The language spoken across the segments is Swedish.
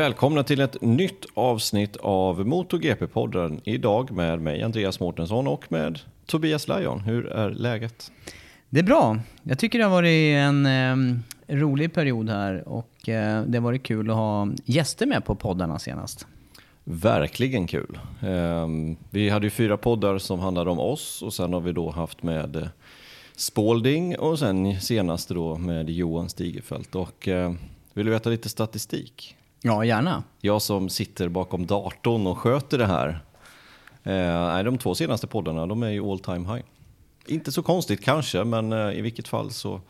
Välkomna till ett nytt avsnitt av MotoGP-podden. Idag med mig Andreas Mårtensson och med Tobias Lajon. Hur är läget? Det är bra. Jag tycker det har varit en eh, rolig period här och eh, det har varit kul att ha gäster med på poddarna senast. Verkligen kul. Eh, vi hade ju fyra poddar som handlade om oss och sen har vi då haft med eh, Spalding och sen senast då med Johan Stigefelt. Och eh, vill du veta lite statistik? Ja, gärna. Jag som sitter bakom datorn och sköter det här. Eh, de två senaste poddarna, de är ju all time high. Inte så konstigt kanske, men eh, i vilket fall så,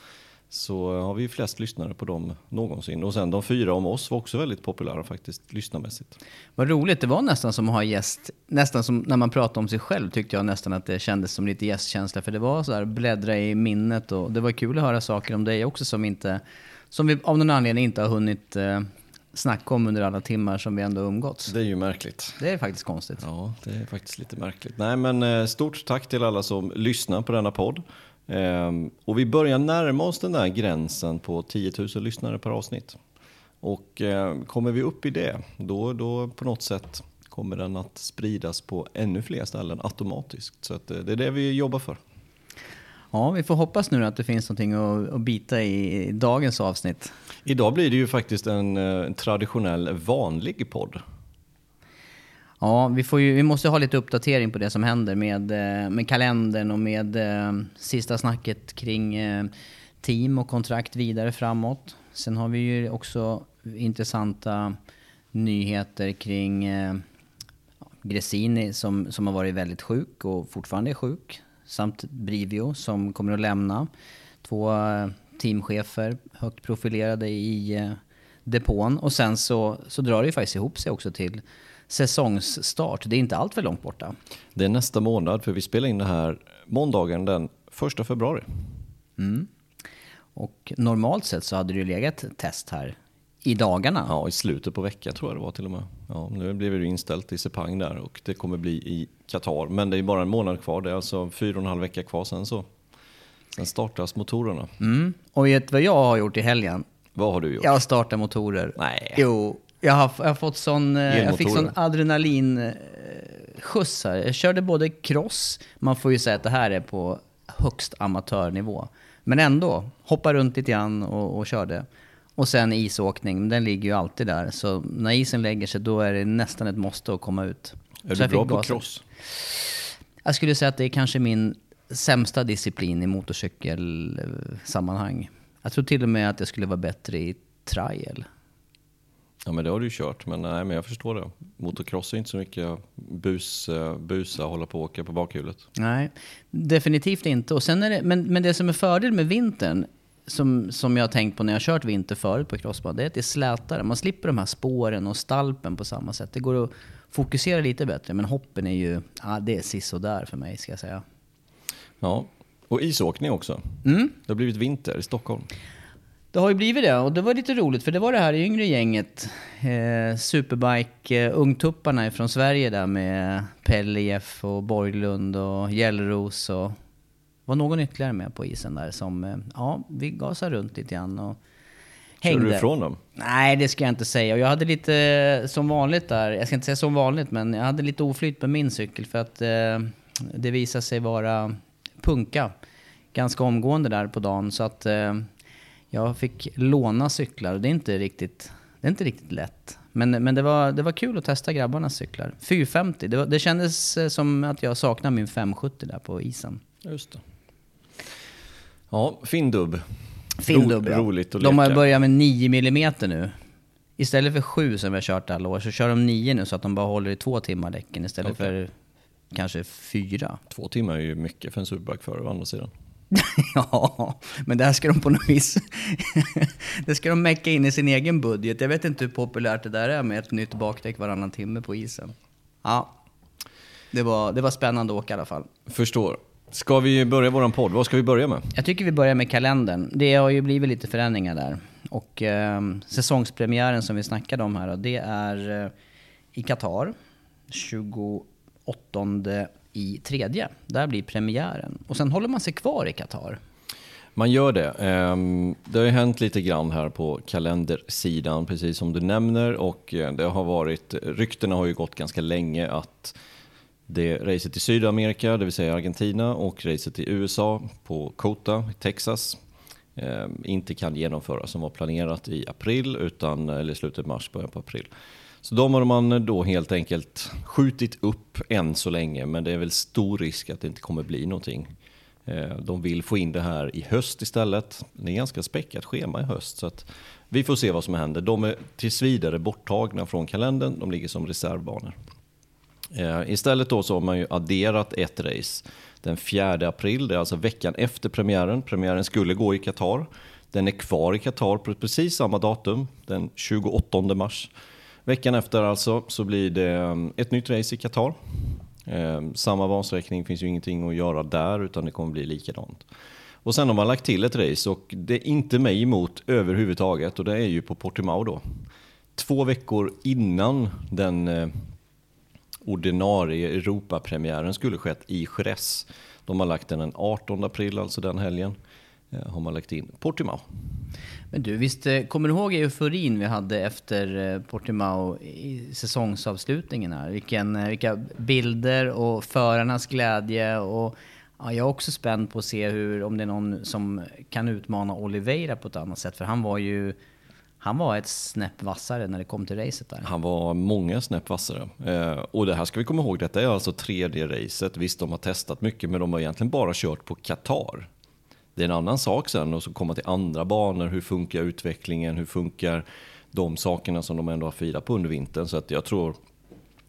så har vi flest lyssnare på dem någonsin. Och sen de fyra om oss var också väldigt populära faktiskt, lyssnarmässigt. Vad roligt, det var nästan som att ha gäst. Nästan som när man pratade om sig själv tyckte jag nästan att det kändes som lite gästkänsla. För det var så här, bläddra i minnet och det var kul att höra saker om dig också som inte, som vi av någon anledning inte har hunnit eh, snacka om under alla timmar som vi ändå umgåtts. Det är ju märkligt. Det är faktiskt konstigt. Ja, det är faktiskt lite märkligt. Nej, men eh, stort tack till alla som lyssnar på denna podd. Ehm, och vi börjar närma oss den där gränsen på 10 000 lyssnare per avsnitt. Och eh, kommer vi upp i det, då, då på något sätt kommer den att spridas på ännu fler ställen automatiskt. Så eh, det är det vi jobbar för. Ja, vi får hoppas nu att det finns någonting att, att bita i, i dagens avsnitt. Idag blir det ju faktiskt en, en traditionell vanlig podd. Ja, vi, får ju, vi måste ha lite uppdatering på det som händer med, eh, med kalendern och med eh, sista snacket kring eh, team och kontrakt vidare framåt. Sen har vi ju också intressanta nyheter kring eh, Gresini som, som har varit väldigt sjuk och fortfarande är sjuk. Samt Brivio som kommer att lämna. Två eh, teamchefer, högt profilerade i eh, depån. Och sen så, så drar det ju faktiskt ihop sig också till säsongsstart. Det är inte allt för långt borta. Det är nästa månad, för vi spelar in det här måndagen den 1 februari. Mm. Och normalt sett så hade det ju legat test här i dagarna. Ja, i slutet på veckan tror jag det var till och med. Ja, nu blev det inställt i Sepang där och det kommer bli i Qatar. Men det är bara en månad kvar, det är alltså fyra och en halv vecka kvar sen så. Sen startas motorerna. Mm. Och vet du vad jag har gjort i helgen? Vad har du gjort? Jag har startat motorer. Nej. Jo, jag har, jag har fått sån, eh, jag fick sån adrenalin eh, här. Jag körde både cross, man får ju säga att det här är på högst amatörnivå. Men ändå, hoppa runt lite grann och, och körde. Och sen isåkning, den ligger ju alltid där. Så när isen lägger sig då är det nästan ett måste att komma ut. Är Så du bra på cross? Jag skulle säga att det är kanske min sämsta disciplin i motorcykelsammanhang. Jag tror till och med att jag skulle vara bättre i trial. Ja men det har du ju kört, men nej men jag förstår det. Motocross är inte så mycket bus, eh, busa och hålla på och åka på bakhjulet. Nej, definitivt inte. Och sen är det, men, men det som är fördel med vintern, som, som jag har tänkt på när jag har kört vinter förut på crossbana, det är att det är slätare. Man slipper de här spåren och stalpen på samma sätt. Det går att fokusera lite bättre, men hoppen är ju, ja det är sisådär för mig ska jag säga. Ja, och isåkning också. Mm. Det har blivit vinter i Stockholm. Det har ju blivit det och det var lite roligt för det var det här yngre gänget, eh, Superbike, eh, ungtupparna från Sverige där med Pelle Jeff och Borglund och Gällros och var någon ytterligare med på isen där som, eh, ja, vi gasade runt lite grann och hängde. du ifrån dem? Nej, det ska jag inte säga. Och jag hade lite, eh, som vanligt där, jag ska inte säga som vanligt, men jag hade lite oflyt med min cykel för att eh, det visade sig vara punka ganska omgående där på dagen. Så att eh, jag fick låna cyklar och det är inte riktigt, det är inte riktigt lätt. Men, men det, var, det var kul att testa grabbarnas cyklar. 450, det, var, det kändes eh, som att jag saknar min 570 där på isen. Just det. Ja, fin dubb. Fin Ro- ja. Roligt att De har leka. börjat med 9 mm nu. Istället för 7 som vi har kört alla år så kör de 9 nu så att de bara håller i två timmar däcken istället Okej. för kanske 4. Två timmar är ju mycket för en superbike för å andra sidan. ja, men det här ska de på något vis... det ska de mecka in i sin egen budget. Jag vet inte hur populärt det där är med ett nytt bakdäck varannan timme på isen. Ja, det var, det var spännande att åka i alla fall. Förstår. Ska vi börja våran podd? Vad ska vi börja med? Jag tycker vi börjar med kalendern. Det har ju blivit lite förändringar där. Och eh, säsongspremiären som vi snackade om här, då, det är eh, i Qatar. 28 i tredje. Där blir premiären. Och sen håller man sig kvar i Qatar. Man gör det. Ehm, det har ju hänt lite grann här på kalendersidan, precis som du nämner. Och eh, det har varit, ryktena har ju gått ganska länge att det racet i Sydamerika, det vill säga Argentina, och racet i USA på Kota, Texas, eh, inte kan genomföras som var planerat i april, utan, eller slutet mars, början på april. Så de har man då helt enkelt skjutit upp än så länge, men det är väl stor risk att det inte kommer bli någonting. Eh, de vill få in det här i höst istället. Det är ganska späckat schema i höst, så att vi får se vad som händer. De är tills vidare borttagna från kalendern, de ligger som reservbanor. Eh, istället då så har man ju adderat ett race den 4 april, det är alltså veckan efter premiären. Premiären skulle gå i Qatar. Den är kvar i Qatar på precis samma datum, den 28 mars. Veckan efter alltså så blir det eh, ett nytt race i Qatar. Eh, samma bansträckning, finns ju ingenting att göra där utan det kommer bli likadant. Och sen har man lagt till ett race och det är inte mig emot överhuvudtaget och det är ju på Portimao då. Två veckor innan den eh, ordinarie Europapremiären skulle skett i Jerez. De har lagt den den 18 april, alltså den helgen, eh, har man lagt in Portimao. Men du, visst eh, kommer du ihåg euforin vi hade efter eh, Portimao i säsongsavslutningen här? Vilken, vilka bilder och förarnas glädje och ja, jag är också spänd på att se hur, om det är någon som kan utmana Oliveira på ett annat sätt. För han var ju han var ett snäpp vassare när det kom till racet där. Han var många snäpp vassare. Eh, och det här ska vi komma ihåg, detta är alltså tredje racet. Visst, de har testat mycket, men de har egentligen bara kört på Qatar. Det är en annan sak sen att komma till andra banor. Hur funkar utvecklingen? Hur funkar de sakerna som de ändå har firat på under vintern? Så att jag tror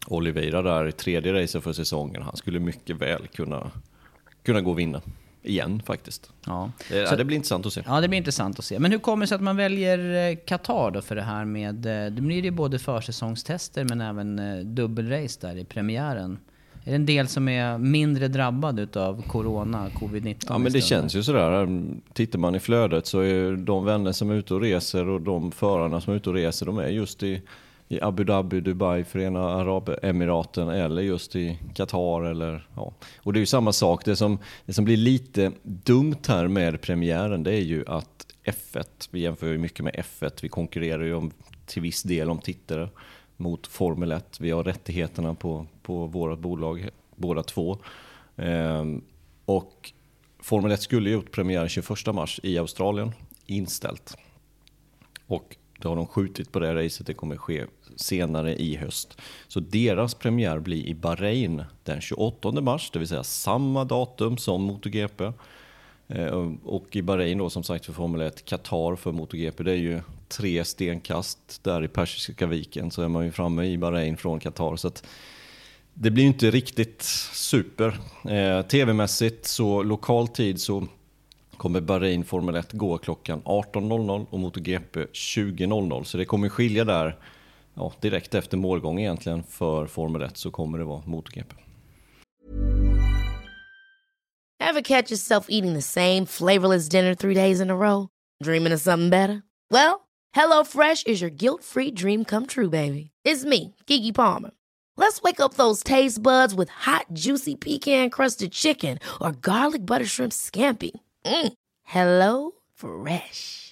Oliveira där i tredje racet för säsongen, han skulle mycket väl kunna, kunna gå och vinna. Igen faktiskt. Ja. Det, så, det blir intressant att se. Ja, det blir intressant att se. Men hur kommer det sig att man väljer eh, Qatar då för det här med... Eh, det blir ju både försäsongstester men även eh, dubbelrace där i premiären. Är det en del som är mindre drabbad av corona, covid-19? Ja, men det känns ju sådär. Tittar man i flödet så är de vänner som är ute och reser och de förarna som är ute och reser, de är just i, i Abu Dhabi, Dubai, Förenade Arabemiraten eller just i Qatar. Eller, ja. Och det är ju samma sak. Det som, det som blir lite dumt här med premiären, det är ju att F1, vi jämför ju mycket med F1, vi konkurrerar ju om, till viss del om tittare mot Formel 1. Vi har rättigheterna på, på våra bolag båda två. Ehm, och Formel 1 skulle gjort premiär 21 mars i Australien, inställt. Och då har de skjutit på det racet, det kommer ske senare i höst. Så deras premiär blir i Bahrain den 28 mars, det vill säga samma datum som MotoGP. Eh, och i Bahrain då som sagt för Formel 1, Qatar för MotoGP, det är ju tre stenkast där i Persiska viken så är man ju framme i Bahrain från Qatar. Så det blir ju inte riktigt super. Eh, Tv-mässigt så lokal tid så kommer Bahrain Formel 1 gå klockan 18.00 och MotoGP 20.00. Så det kommer skilja där ja, direkt efter målgång egentligen för Formel 1 så kommer det vara MotoGP. Have catch yourself eating the same flavorless dinner three days in a row? Dreaming of something better? Well, hello fresh is your guilt-free dream come true, baby. It's me, Gigi Palmer. Let's wake up those taste buds with hot, juicy pecan-crusted chicken or garlic butter shrimp scampi. Mm. Hello Fresh.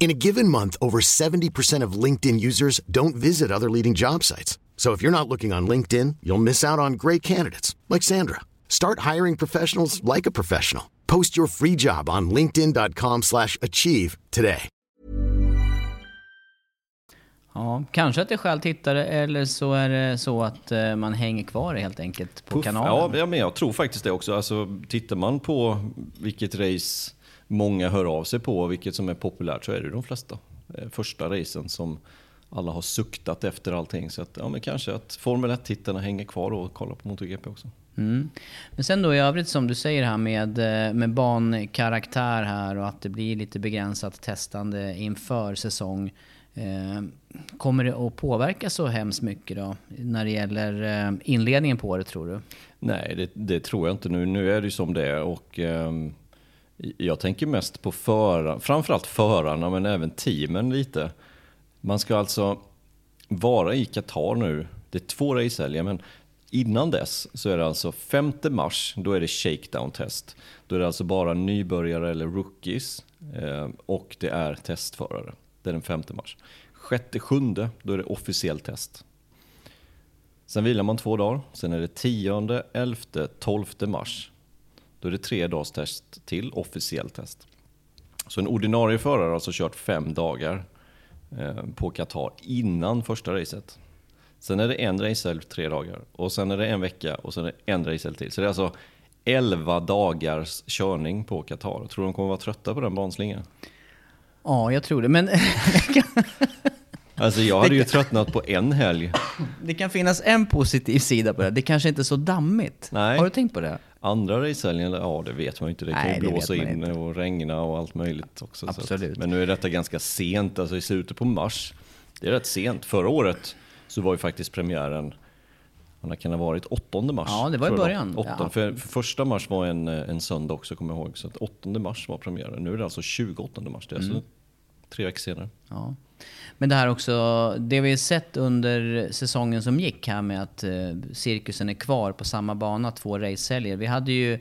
In a given month, over 70% of LinkedIn users don't visit other leading job sites. So if you're not looking on LinkedIn, you'll miss out on great candidates like Sandra. Start hiring professionals like a professional. Post your free job on linkedin.com/achieve today. Ja, kanske att det skäl tittare eller så är det så att eh, man hänger kvar helt enkelt på Puff, kanalen. Ja, men jag tror faktiskt det också. Alltså, tittar man på vilket race många hör av sig på, vilket som är populärt, så är det de flesta. Eh, Första racen som alla har suktat efter allting. Så att, ja, men kanske att Formel 1-tittarna hänger kvar och kollar på MotoGP också. Mm. Men sen då i övrigt som du säger här med, eh, med bankaraktär här och att det blir lite begränsat testande inför säsong. Eh, kommer det att påverka så hemskt mycket då när det gäller eh, inledningen på det tror du? Nej, det, det tror jag inte nu. Nu är det ju som det är och ehm, jag tänker mest på förarna, framförallt förarna men även teamen lite. Man ska alltså vara i Qatar nu. Det är två racehelger men innan dess så är det alltså 5 mars, då är det shakedown-test. Då är det alltså bara nybörjare eller rookies eh, och det är testförare. Det är den 5 mars. 6-7, då är det officiellt test. Sen vilar man två dagar, sen är det 10, 11, 12 mars. Då är det tre dagars test till, officiellt test. Så en ordinarie förare har alltså kört fem dagar eh, på Qatar innan första racet. Sen är det en racehelg tre dagar och sen är det en vecka och sen är det en racehelg till. Så det är alltså 11 dagars körning på Qatar. Tror du de kommer vara trötta på den banslingan? Ja, jag tror det. Men Alltså jag hade ju tröttnat på en helg. det kan finnas en positiv sida på det. Det kanske inte är så dammigt. Nej. Har du tänkt på det? Andra racehelgen, ja det vet man ju inte. Det kan Nej, ju blåsa in inte. och regna och allt möjligt också. så att- Absolut. men nu är detta ganska sent, alltså i slutet på mars. Det är rätt sent. Förra året så var ju faktiskt premiären, vad kan ha varit, 8 mars? Ja, det var i början. 8, Ja. för, för första mars var en, eh, en söndag också, kommer jag ihåg. Så att 8 mars var premiären. Nu är det alltså 28 mars. Det är Mm. alltså tre veckor senare. Ja. Men det här också, det vi sett under säsongen som gick här med att eh, cirkusen är kvar på samma bana två racehelger. Vi hade ju,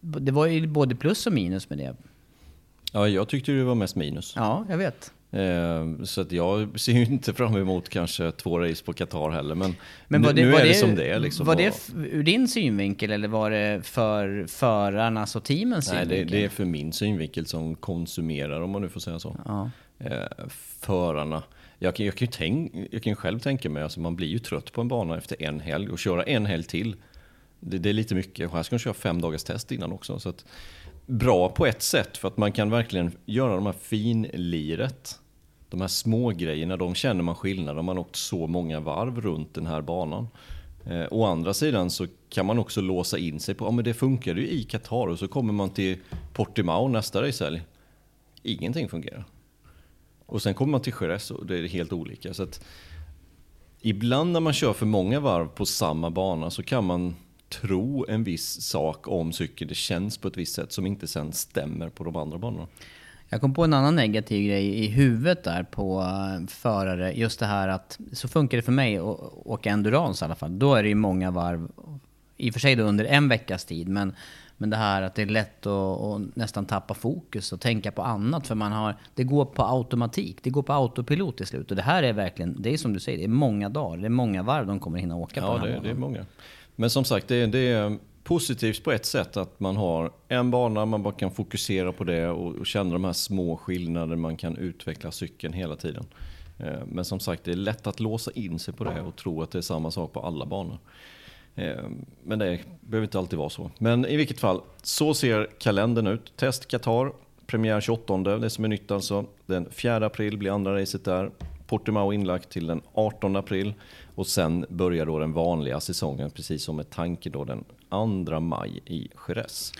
det var ju både plus och minus med det. Ja, jag tyckte det var mest minus. Ja, jag vet. Eh, Så att jag ser ju inte fram emot kanske två race på Qatar heller. Men, Men det, nu är det, det, som det är. Liksom. Var det ur din synvinkel eller var det för förarnas och teamens Nej, det, synvinkel? det är för min synvinkel som konsumerar, om man nu får säga så. Ja. Eh, förarna. Jag kan, jag, kan ju tänk, jag kan själv tänka mig, alltså man blir ju trött på en bana efter en helg och köra en helg till. Det, det är lite mycket. Och här ska de köra fem dagars test innan också. Så att, bra på ett sätt, för att man kan verkligen göra de här finliret. De här små grejerna, de känner man skillnad om man åkt så många varv runt den här banan. Eh, å andra sidan så kan man också låsa in sig på, ja men det funkade ju i Qatar och så kommer man till Portimao nästa racehelg. Ingenting fungerar. Och sen kommer man till Jerez och det är helt olika. Så att ibland när man kör för många varv på samma bana så kan man tro en viss sak om cykeln. Det känns på ett visst sätt som inte sen stämmer på de andra banorna. Jag kom på en annan negativ grej i huvudet där på eh, förare. Just det här att, så funkar det för mig att åka endurance i alla fall. Då är det ju många varv, i och för sig då under en veckas tid, men, men det här att det är lätt att, att nästan tappa fokus och tänka på annat. För man har, det går på automatik, det går på autopilot till slut. Och det här är verkligen, det är som du säger, det är många dagar, det är många varv de kommer hinna åka på Ja, den här det, banan. det är många. Men som sagt, det, det är positivt på ett sätt att man har en bana, man bara kan fokusera på det och, och känna de här små skillnader, man kan utveckla cykeln hela tiden. Eh, Men som sagt, det är lätt att låsa in sig på det och tro att det är samma sak på alla banor. Eh, Men det behöver inte alltid vara så. Men i vilket fall, så ser kalendern ut. Test Qatar, premiär 28, det som är nytt alltså. Den 4 april blir andra racet där. Portimao inlagt till den 18 april. Och sen börjar då den vanliga säsongen, precis som med tanke då den 2 maj i Jerez.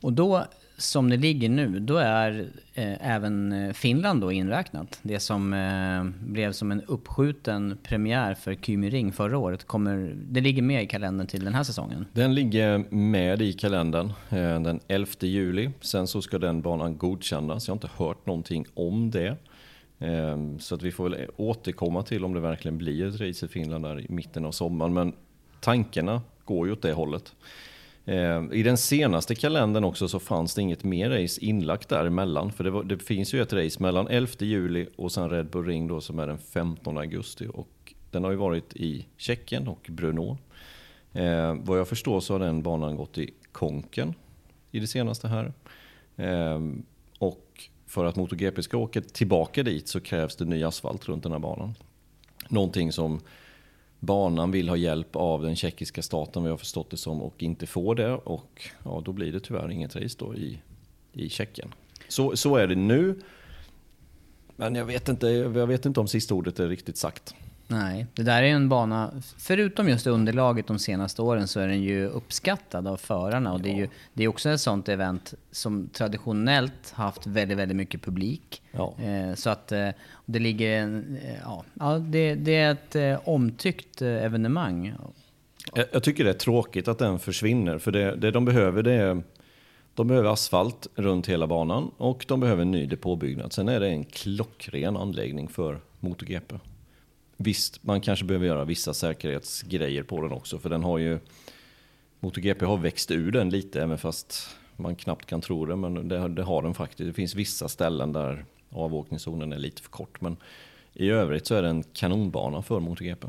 Och då, som det ligger nu, då är eh, även eh, Finland då inräknat. Det som eh, blev som en uppskjuten premiär för Kymi Ring förra året, kommer, det ligger med i kalendern till den här säsongen. Den ligger med i kalendern eh, den 11 juli. Sen så ska den banan godkännas. Jag har inte hört någonting om det. Eh, Så att vi får väl återkomma till om det verkligen blir ett race i Finland där i mitten av sommaren. Men tankarna går ju åt det hållet. Eh, I den senaste kalendern också så fanns det inget mer race inlagt däremellan. För det, var, det finns ju ett race mellan 11 juli och sen Red Bull Ring då som är den 15 augusti. Och den har ju varit i Tjeckien och Brno. Eh, vad jag förstår så har den banan gått i konken i det senaste här. Eh, och för att MotoGP ska åka tillbaka dit så krävs det ny asfalt runt den här banan. någonting som banan vill ha hjälp av den tjeckiska staten, vad jag förstått det som, och inte får det. Och ja, då blir det tyvärr inget race då i, i Tjeckien. Så, så är det nu. Men jag vet, inte, jag vet inte om sista ordet är riktigt sagt. Nej, det där är en bana, förutom just underlaget de senaste åren så är den ju uppskattad av förarna och ja. det är ju det är också ett sånt event som traditionellt haft väldigt, väldigt mycket publik. Ja. Eh, så att eh, det ligger en, eh, ja, det, det, är ett eh, omtyckt eh, evenemang. Jag, jag, tycker det är tråkigt att den försvinner för det, det de behöver det är de behöver asfalt runt hela banan och de behöver en ny depåbyggnad. Sen är det en klockren anläggning för MotoGP. Visst, man kanske behöver göra vissa säkerhetsgrejer på den också, för den har ju... MotoGP har växt ur den lite, även fast man knappt kan tro det, men det, det har den faktiskt. Det finns vissa ställen där avåkningszonen är lite för kort, men i övrigt så är det en kanonbana för MotoGP.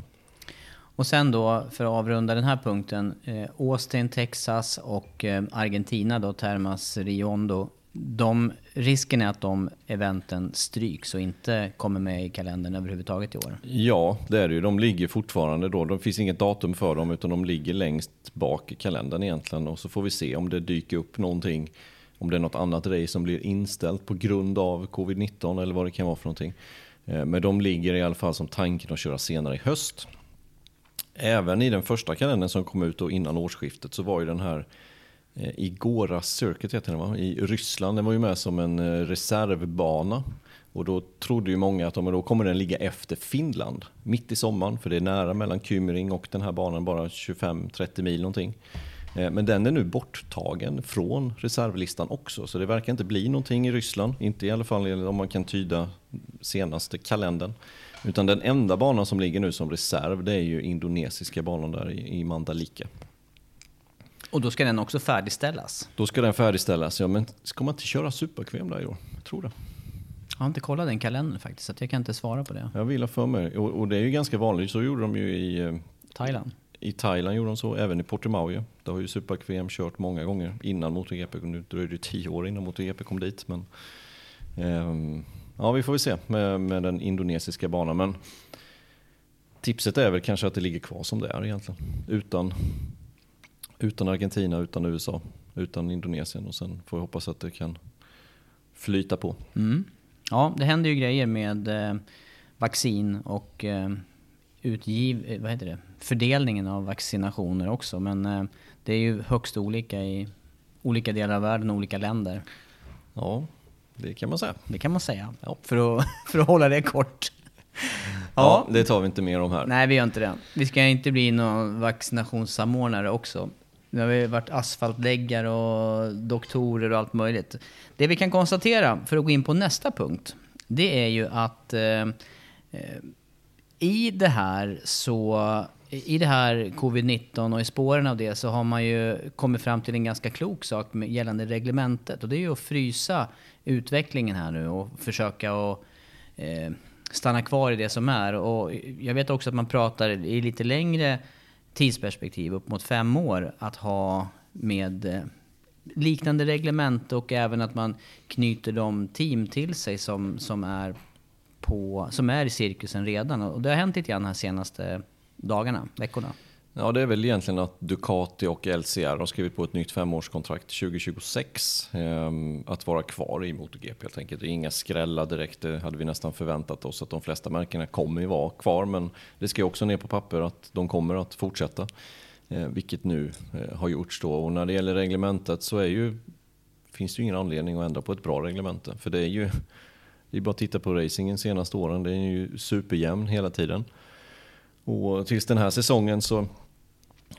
Och sen då, för att avrunda den här punkten, eh, Austin, Texas och eh, Argentina då, Termas Riondo de, risken är att de eventen stryks och inte kommer med i kalendern överhuvudtaget i år. Ja, det är det ju. De ligger fortfarande då. Det finns inget datum för dem utan de ligger längst bak i kalendern egentligen. Och så får vi se om det dyker upp någonting. Om det är något annat race som blir inställt på grund av covid-19 eller vad det kan vara för någonting. Eh, men de ligger i alla fall som tanken att köra senare i höst. Även i den första kalendern som kom ut då innan årsskiftet så var ju den här Eh, I Gora Circuit heter den va? i Ryssland. Den var ju med som en eh, reservbana. Och då trodde ju många att då kommer den ligga efter Finland, mitt i sommaren, för det är nära mellan Kymring och den här banan, bara 25-30 mil någonting. Eh, men den är nu borttagen från reservlistan också, så det verkar inte bli någonting i Ryssland. Inte i alla fall om man kan tyda senaste kalendern. Utan den enda banan som ligger nu som reserv, det är ju indonesiska banan där i Mandalika. Och då ska den också färdigställas? Då ska den färdigställas, ja. Men ska man inte köra superkvem där i år? Jag tror det. Jag har inte kollat den kalendern faktiskt, så jag kan inte svara på det. Jag vill ha för mig. Och, och, det är ju ganska vanligt, så gjorde de ju i... Eh, Thailand? I Thailand gjorde de så, även i Portimao ju. Där har ju superkvem kört många gånger innan MotoGP. Nu dröjde det tio år innan MotoGP kom dit. Men, eh, ja, vi får väl se med, med den indonesiska banan. Men tipset är väl kanske att det ligger kvar som det är egentligen. Utan utan Argentina, utan USA, utan Indonesien och sen får vi hoppas att det kan flyta på. Mm. Ja, det händer ju grejer med eh, vaccin och eh, utgiv, eh, vad heter det? fördelningen av vaccinationer också. Men det är ju högst olika i olika delar av världen och olika länder. Ja, det kan man säga. Det kan man säga, ja. för, att, för att hålla det kort. Ja. ja, det tar vi inte mer om här. Nej, vi gör inte det. Vi ska inte bli någon vaccinationssamordnare också. Nu har vi varit asfaltläggare och doktorer och allt möjligt. Det vi kan konstatera, för att gå in på nästa punkt, det är ju att eh, eh i det här så i det här covid-19 och i spåren av det så har man ju kommit fram till en ganska klok sak gällande reglementet. Och det är ju att frysa utvecklingen här nu och försöka att eh, stanna kvar i det som är. Och jag vet också att man pratar i lite längre tidsperspektiv, upp mot fem år, att ha med eh, liknande reglement och även att man knyter de team till sig som, som, är, på, som är i cirkusen redan. Och det har hänt lite grann de senaste dagarna, veckorna. Ja, det är väl egentligen att Ducati och LCR har skrivit på ett nytt femårskontrakt 2026. Eh, att vara kvar i MotoGP helt enkelt. Det är inga skrällar direkt, det hade vi nästan förväntat oss att de flesta märkena kommer ju vara kvar. Men det ska ju också ner på papper att de kommer att fortsätta. Eh, vilket nu eh, har gjorts då. Och när det gäller reglementet så är ju, finns det ju ingen anledning att ändra på ett bra reglemente. För det är ju, det är bara att titta på racingen senaste åren, det är ju superjämn hela tiden. Och tills den här säsongen så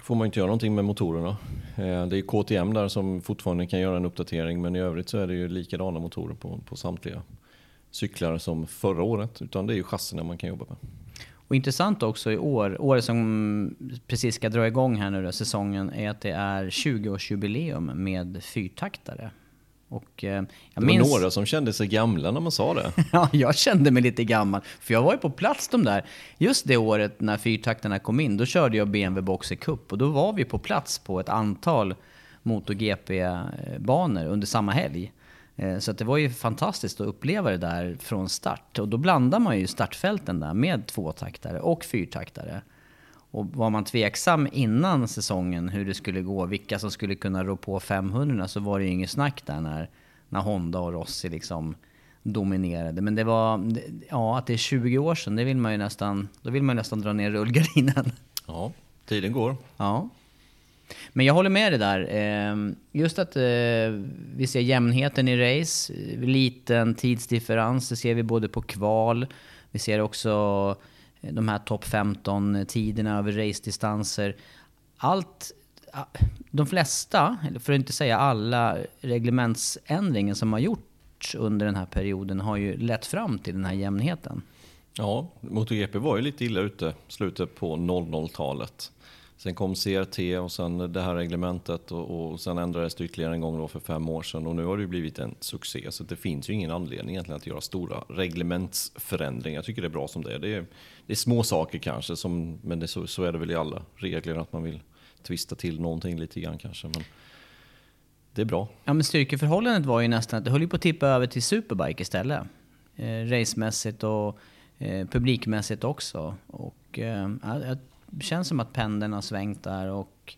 får man inte göra någonting med motorerna. Eh, det är KTM där som fortfarande kan göra en uppdatering men i övrigt så är det ju likadana motorer på, på samtliga cyklar som förra året. Utan det är ju chassina man kan jobba med. Och intressant också i år, året som precis ska dra igång här nu då, säsongen, är att det är 20-årsjubileum med fyrtaktare. Och, eh, det var minns... några som kände sig gamla när man sa det. ja, jag kände mig lite gammal. För jag var ju på plats de där, just det året när fyrtaktarna kom in, då körde jag BMW Boxer Cup och då var vi på plats på ett antal MotoGP-banor under samma helg. Eh, Så det var ju fantastiskt att uppleva det där från start. Och då blandar man ju startfälten där med tvåtaktare och fyrtaktare. Och var man tveksam innan säsongen hur det skulle gå, vilka som skulle kunna rå på 500 så var det ju inget snack där när, när Honda och Rossi liksom dominerade. Men det var, ja att det är 20 år sedan, det vill man ju nästan, då vill man nästan dra ner rullgardinen. Ja, tiden går. Ja. Men jag håller med dig där. Eh, Just att eh, vi ser jämnheten i race, liten tidsdifferens, det ser vi både på kval, vi ser också de här topp 15-tiderna eh, över race-distanser. Allt, de flesta, för att inte säga alla, reglementsändringar som har gjorts under den här perioden har ju lett fram till den här jämnheten. Ja, MotoGP var ju lite illa ute slutet på 00-talet. Sen kom CRT och sen det här reglementet och, och sen ändrades det ytterligare en gång då för fem år sedan och nu har det ju blivit en succé så det finns ju ingen anledning egentligen att göra stora reglementsförändringar. Jag tycker det är bra som det är. Det är, det är små saker kanske, som, men det, så, så är det väl i alla regler att man vill twista till någonting lite grann kanske. Men det är bra. Ja men styrkeförhållandet var ju nästan att det höll ju på att tippa över till superbike istället. Eh, racemässigt och eh, publikmässigt också. Och eh, ja, känns som att pendeln har svängt där och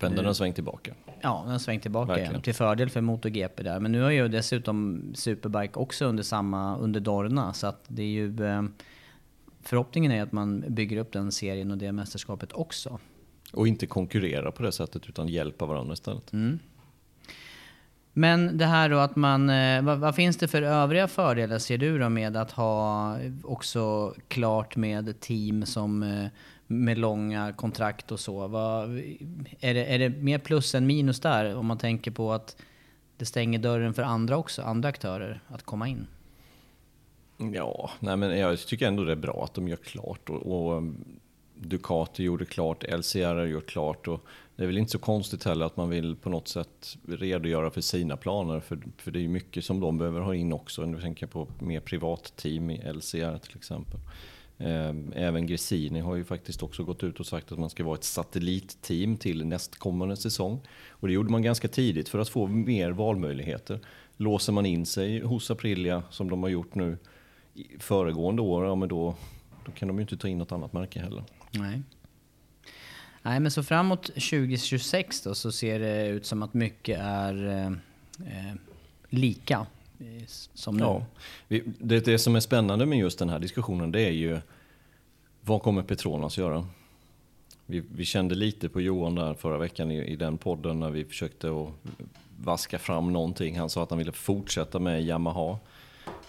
Pendeln har svängt tillbaka. ja, den har svängt tillbaka Verkligen. igen, till fördel för MotoGP där. Men nu har ju dessutom Superbike också under samma, under Dorna. Så att det är ju... Eh, förhoppningen är att man bygger upp den serien och det mästerskapet också. Och inte konkurrera på det sättet utan hjälpa varandra istället. Men det här då att man, eh, vad, vad finns det för övriga fördelar ser du då med att ha också klart med team som eh, med långa kontrakt och så? Vad, är, det, är det mer plus än minus där om man tänker på att det stänger dörren för andra också, andra aktörer att komma in? Ja, nej men jag tycker ändå det är bra att de gör klart. Och, och um, Ducati gjorde klart, LCR har gjort klart. Och det är väl inte så konstigt heller att man vill på något sätt redogöra för sina planer. För, för det är ju mycket som de behöver ha in också. Nu tänker jag på mer privatteam i LCR till exempel. Ehm, även Gresini har ju faktiskt också gått ut och sagt att man ska vara ett satellitteam till nästkommande säsong. Och det gjorde man ganska tidigt för att få mer valmöjligheter. Låser man in sig hos Aprilia som de har gjort nu föregående år, ja men då, då kan de ju inte ta in något annat märke heller. Nej. Nej, men så framåt 2026 då så ser det ut som att mycket är eh, eh lika som nu. Ja, det, det som är spännande med just den här diskussionen det är ju vad kommer Petronas göra? Vi, vi kände lite på Johan där förra veckan i, i den podden när vi försökte att vaska fram någonting. Han sa att han ville fortsätta med Yamaha.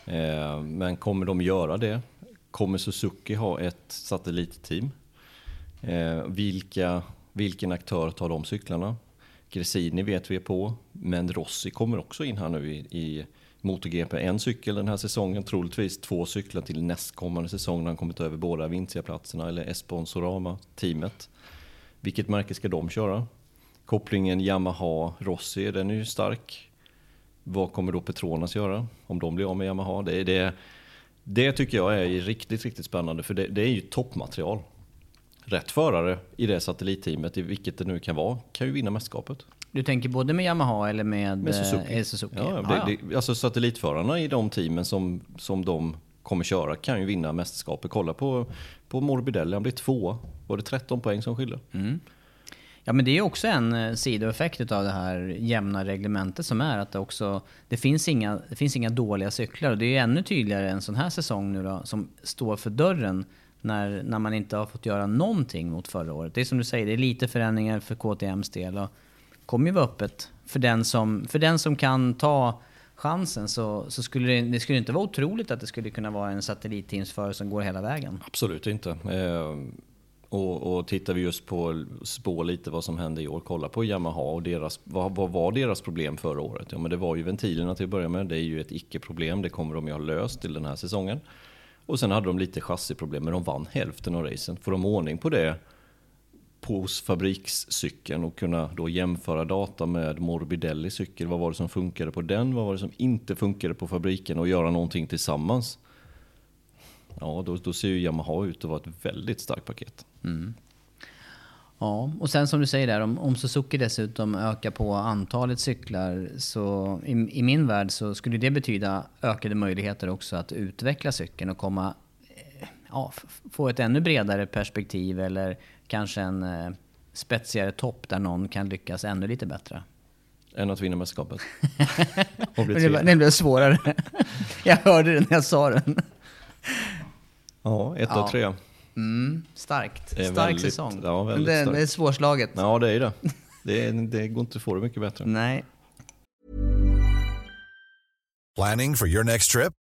Eh, men kommer de göra det? Kommer Suzuki ha ett satellitteam? Eh, vilka, vilken aktör tar de cyklarna? Gresini vet vi är på, men Rossi kommer också in här nu i, i MotoGP. En cykel den här säsongen, troligtvis två cyklar till nästkommande säsong när han kommit över båda Vintia-platserna eller Esponsorama-teamet. Vilket märke ska de köra? Kopplingen Yamaha-Rossi, den är ju stark. Vad kommer då Petronas göra om de blir av med Yamaha? Det, det, det tycker jag är riktigt, riktigt spännande för det, det är ju toppmaterial. Rätt förare i det satellitteamet, i vilket det nu kan vara, kan ju vinna mästerskapet. Du tänker både med Yamaha eller med, Med Suzuki. Eh, Suzuki? Ja, Ah, det, ja. Det, alltså satellitförarna i de teamen som, som de kommer köra kan ju vinna mästerskapet. Kolla på, på Morbidelli, han blev två. Var det 13 poäng som skilde? Ja men det är också en eh, sidoeffekt av det här jämna reglementet som är att det också, det finns inga, det finns inga dåliga cyklar och det är ännu tydligare en sån här säsong nu då som står för dörren när, när man inte har fått göra någonting mot förra året. Det är som du säger, det är lite förändringar för KTMs del och kommer ju vara öppet för den som, för den som kan ta chansen så, så skulle det, det skulle inte vara otroligt att det skulle kunna vara en satellitteamsförare som går hela vägen. Absolut inte. Eh, och, och tittar vi just på spå lite vad som hände i år, kolla på Yamaha och deras, vad, vad var deras problem förra året? Ja men det var ju ventilerna till att börja med, det är ju ett icke-problem, det kommer de ju ha löst till den här säsongen. Och sen hade de lite chassiproblem, men de vann hälften av racen. Får de ordning på det på fabrikscykeln och kunna då jämföra data med Morbidelli cykel. Vad var det som funkade på den? Vad var det som inte funkade på fabriken? Och göra någonting tillsammans. Ja, då, då ser ju Yamaha ut att vara ett väldigt starkt paket. Mm. Ja, och sen som du säger där, om, om Suzuki dessutom ökar på antalet cyklar så i, i min värld så skulle det betyda ökade möjligheter också att utveckla cykeln och komma, eh, ja, få ett ännu bredare perspektiv eller kanske en eh, spetsigare topp där någon kan lyckas ännu lite bättre. Än att vinna mästerskapet. Och bli Men det, det blev svårare. Jag hörde det när jag sa den. Ja, ett Ja. och tre. Mm, starkt. Stark väldigt- säsong. ja, väldigt det, starkt. det är svårslaget. Ja, det är det. Det, är, det går inte att få det mycket bättre. Nej. Planning for your next trip?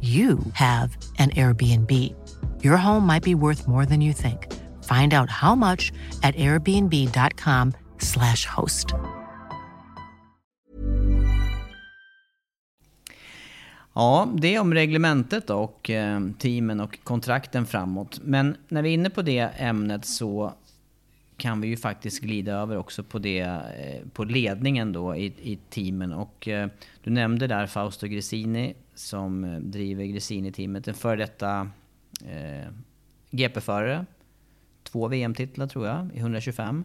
you have an Airbnb. Your home might be worth more than you think. Find out how much at airbnb.com/slash host. Ja, det är om reglementet och eh, teamen och kontrakten framåt. Men när vi är inne på det ämnet så kan vi ju faktiskt glida över också på, det, eh, på ledningen då i, i teamen. Och eh, du nämnde där Fausto Gresini som eh, driver Gresini-teamet. En före detta eh, GP-förare. Två VM-titlar tror jag, i 125.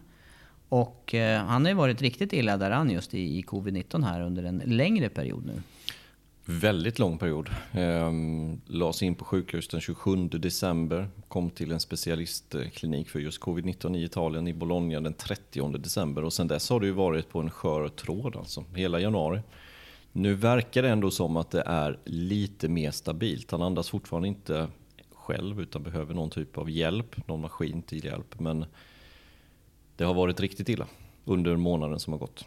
Och eh, han har ju varit riktigt illa däran just i, i covid-19 här under en längre period nu. Väldigt lång period. Eh, lades in på sjukhus den 27 december. Kom till en specialistklinik för just covid-19 i Italien i Bologna den 30 december. Och sen dess har det ju varit på en skör tråd alltså, hela januari. Nu verkar det ändå som att det är lite mer stabilt. Han andas fortfarande inte själv utan behöver någon typ av hjälp, någon maskin till hjälp. Men det har varit riktigt illa under månaden som har gått.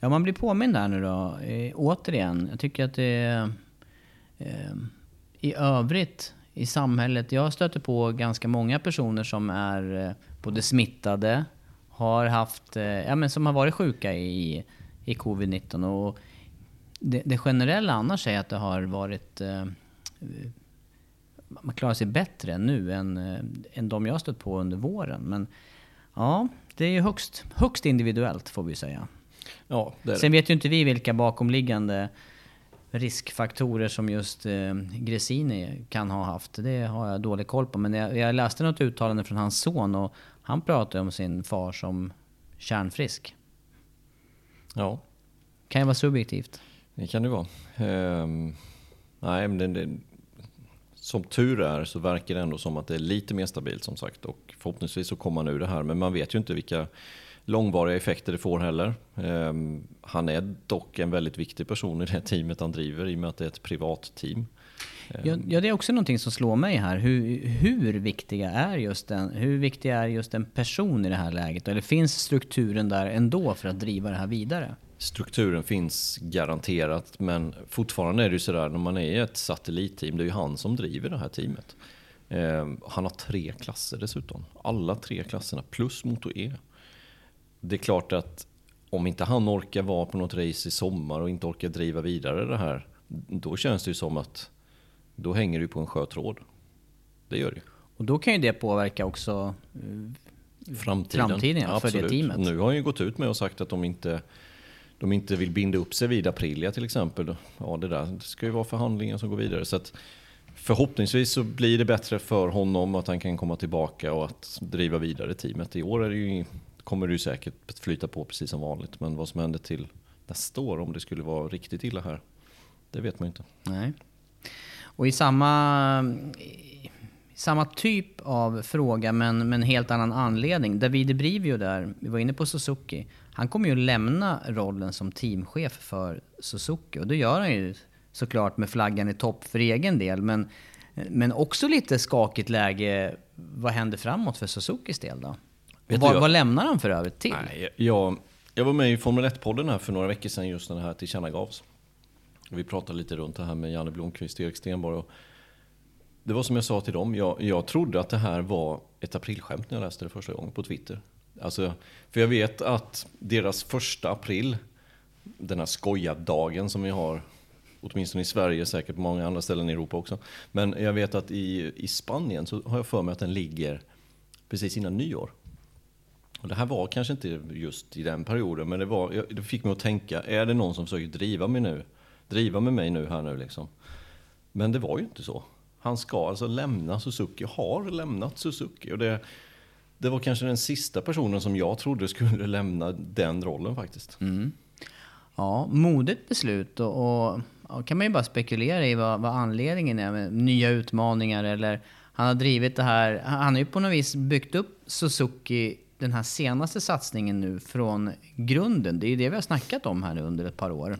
Ja, man blir påmind här nu då. Eh, återigen, jag tycker att det. Eh, I övrigt i samhället, jag stöter på ganska många personer som är eh, både smittade, har haft, eh, ja men som har varit sjuka i, i covid-19 och det, det generella annars är att det har varit eh, man klarar sig bättre nu än, eh, än de jag stött på under våren. Men ja, det är ju högst, högst individuellt får vi säga. Ja, det. Sen vet ju inte vi vilka bakomliggande riskfaktorer som just eh, Gresini kan ha haft. Det har jag dålig koll på. Men jag, jag läste något uttalande från hans son och han pratade om sin far som kärnfrisk. Ja, Kan ju vara subjektivt. Det kan det vara. Ehm, nej, men det, det, som tur är så verkar det ändå som att det är lite mer stabilt som sagt. Och förhoppningsvis så kommer han ur det här. Men man vet ju inte vilka långvariga effekter det får heller. Ehm, han är dock en väldigt viktig person i det teamet han driver i och med att det är ett privat team. Ja, ja, det är också någonting som slår mig här. Hur, hur, viktiga är just en, hur viktig är just en person i det här läget? Eller finns strukturen där ändå för att driva det här vidare? Strukturen finns garanterat, men fortfarande är det ju sådär när man är i ett satellitteam, det är ju han som driver det här teamet. Eh, han har tre klasser dessutom. Alla tre klasserna plus Moto E. Det är klart att om inte han orkar vara på något race i sommar och inte orkar driva vidare det här, då känns det ju som att då hänger du på en skör tråd. Det gör det. Och då kan ju det påverka också eh, framtiden, framtiden ja, för det teamet. Nu har han ju gått ut med och sagt att de inte, de inte vill binda upp sig vid Aprilia till exempel. Ja, det där det ska ju vara förhandlingar som går vidare. Så att förhoppningsvis så blir det bättre för honom att han kan komma tillbaka och att driva vidare teamet. I år är det ju, kommer det ju säkert flyta på precis som vanligt. Men vad som händer till nästa år om det skulle vara riktigt illa här, det vet man ju inte. Nej. Och i samma, i samma typ av fråga men med en helt annan anledning. Davide Brivio där, vi var inne på Suzuki. Han kommer ju lämna rollen som teamchef för Suzuki och det gör han ju såklart med flaggan i topp för egen del. Men, men också lite skakigt läge. Vad händer framåt för Suzukis del då? Vad, vad lämnar han för övrigt till? Nej, jag, jag var med i Formel 1-podden här för några veckor sedan just när det här tillkännagavs. Vi pratade lite runt det här med Janne Blomqvist och Erik Stenborg. Och det var som jag sa till dem, jag, jag trodde att det här var ett aprilskämt när jag läste det första gången på Twitter. Alltså, för jag vet att deras första april, den här skojadagen som vi har, åtminstone i Sverige, säkert på många andra ställen i Europa också. Men jag vet att i, i Spanien så har jag för mig att den ligger precis innan nyår. Och det här var kanske inte just i den perioden, men det, var, det fick mig att tänka, är det någon som försöker driva mig nu? Driva med mig nu här nu liksom. Men det var ju inte så. Han ska alltså lämna Suzuki, har lämnat Suzuki. Och det, det var kanske den sista personen som jag trodde skulle lämna den rollen faktiskt. Mm. Ja, modigt beslut och, och ja, kan man ju bara spekulera i vad, vad anledningen är med nya utmaningar eller han har drivit det här, han har ju på något vis byggt upp Suzuki den här senaste satsningen nu från grunden. Det är det vi har snackat om här nu under ett par år.